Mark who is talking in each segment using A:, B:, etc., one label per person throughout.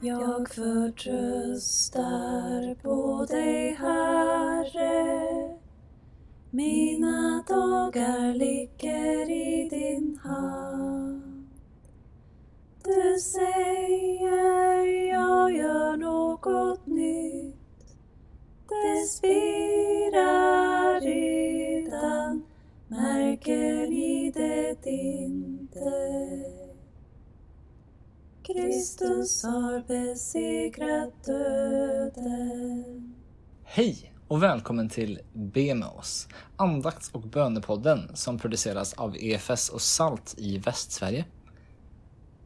A: Jag förtröstar på dig, Herre. Mina dagar ligger i din hand. Du säger jag gör något nytt. Det Kristus har besegrat döden.
B: Hej och välkommen till Be med oss, andakts och bönepodden som produceras av EFS och SALT i Västsverige.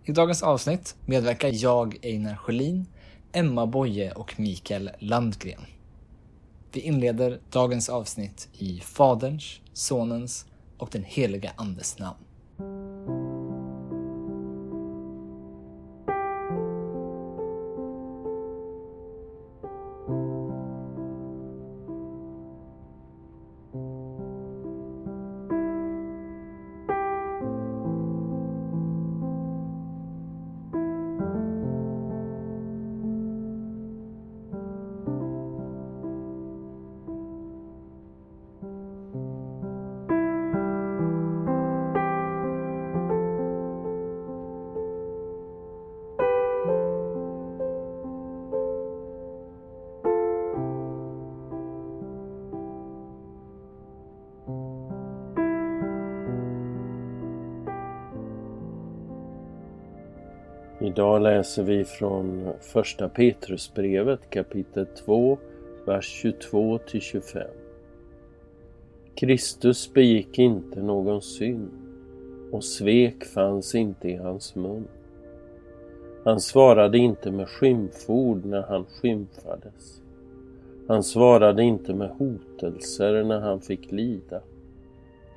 B: I dagens avsnitt medverkar jag, Einar Sjölin, Emma Boye och Mikael Landgren. Vi inleder dagens avsnitt i Faderns, Sonens och den heliga Andes namn.
C: Idag läser vi från första Petrusbrevet kapitel 2, vers 22 till 25. Kristus begick inte någon synd och svek fanns inte i hans mun. Han svarade inte med skymford när han skymfades. Han svarade inte med hotelser när han fick lida.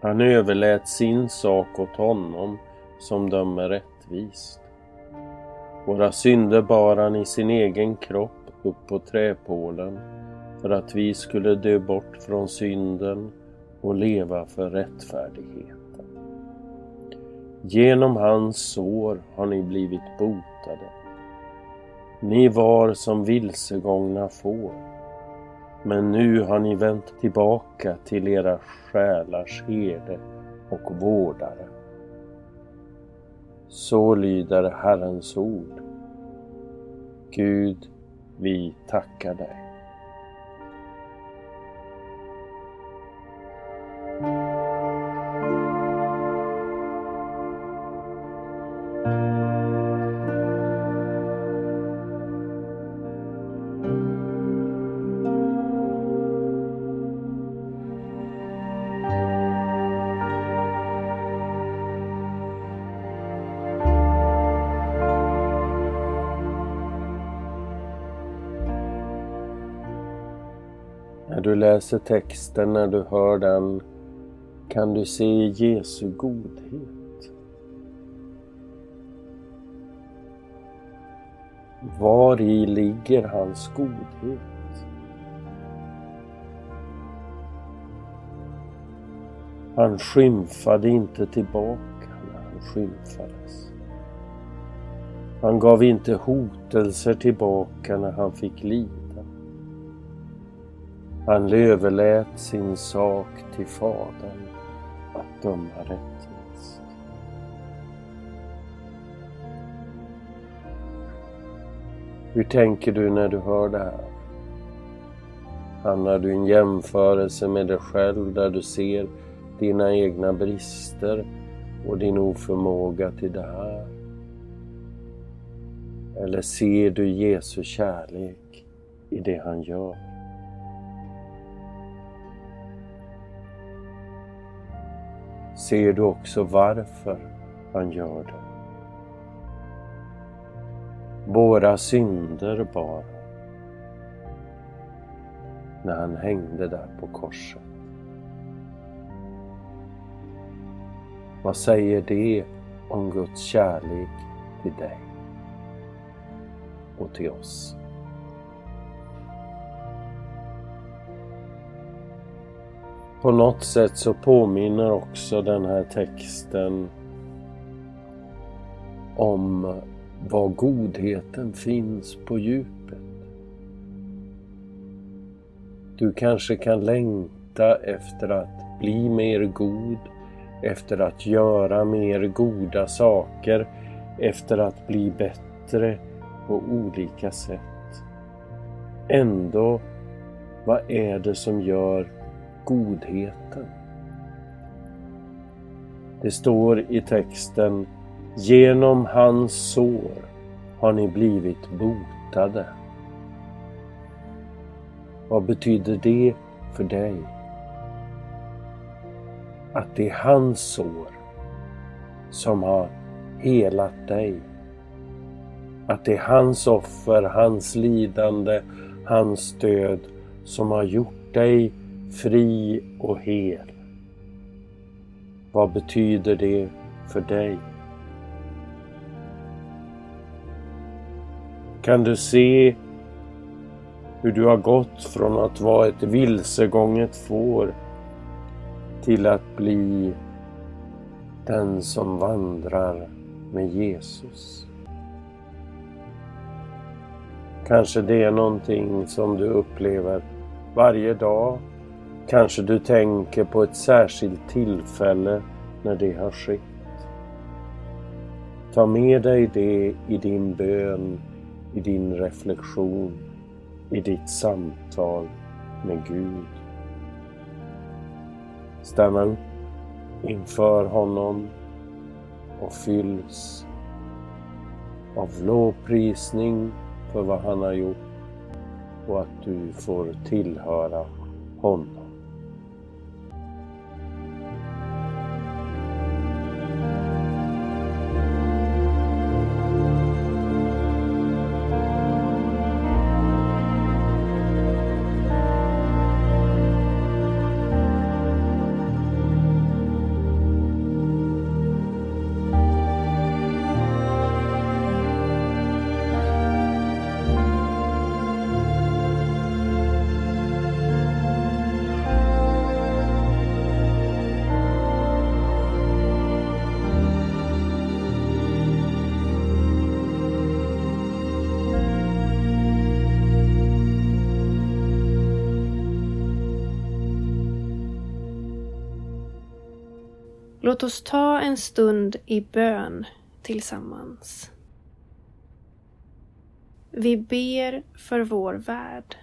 C: Han överlät sin sak åt honom som dömer rättvist. Våra synder bar han i sin egen kropp upp på träpålen för att vi skulle dö bort från synden och leva för rättfärdigheten. Genom hans sår har ni blivit botade. Ni var som vilsegångna får, men nu har ni vänt tillbaka till era själars herde och vårdare. Så lyder Herrens ord. Gud, vi tackar dig. Du läser texten, när du hör den, kan du se Jesu godhet. Var i ligger hans godhet? Han skymfade inte tillbaka när han skymfades. Han gav inte hotelser tillbaka när han fick lida. Han överlät sin sak till Fadern att döma rättvist. Hur tänker du när du hör det här? Hamnar du i en jämförelse med dig själv där du ser dina egna brister och din oförmåga till det här? Eller ser du Jesu kärlek i det han gör? Ser du också varför han gör det. Våra synder bar när han hängde där på korset. Vad säger det om Guds kärlek till dig och till oss? På något sätt så påminner också den här texten om var godheten finns på djupet. Du kanske kan längta efter att bli mer god, efter att göra mer goda saker, efter att bli bättre på olika sätt. Ändå, vad är det som gör godheten? Det står i texten Genom hans sår har ni blivit botade. Vad betyder det för dig? Att det är hans sår som har helat dig. Att det är hans offer, hans lidande, hans död som har gjort dig fri och hel. Vad betyder det för dig? Kan du se hur du har gått från att vara ett vilsegånget får till att bli den som vandrar med Jesus? Kanske det är någonting som du upplever varje dag. Kanske du tänker på ett särskilt tillfälle när det har skett. Ta med dig det i din bön, i din reflektion, i ditt samtal med Gud. Stanna upp inför honom och fylls av lovprisning för vad han har gjort och att du får tillhöra honom.
D: Låt oss ta en stund i bön tillsammans. Vi ber för vår värld.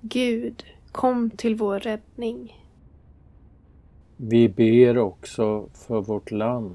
D: Gud, kom till vår räddning.
C: Vi ber också för vårt land.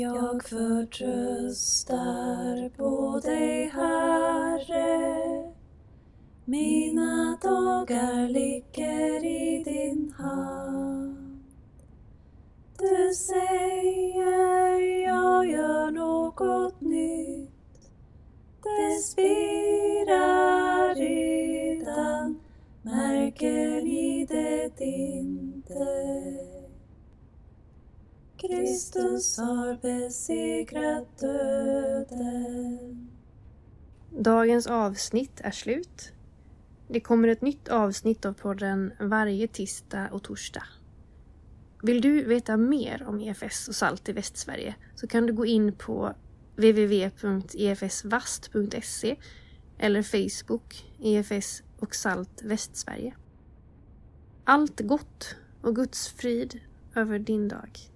A: Jag förtröstar på dig, Herre, Mina dagar ligger i din hand. Du säger jag gör något nytt. Det spirar redan, märker ni det inte? Kristus har besegrat döden.
D: Dagens avsnitt är slut. Det kommer ett nytt avsnitt av podden varje tisdag och torsdag. Vill du veta mer om EFS och SALT i Västsverige så kan du gå in på www.efsvast.se eller Facebook EFS och SALT Västsverige. Allt gott och Guds frid över din dag.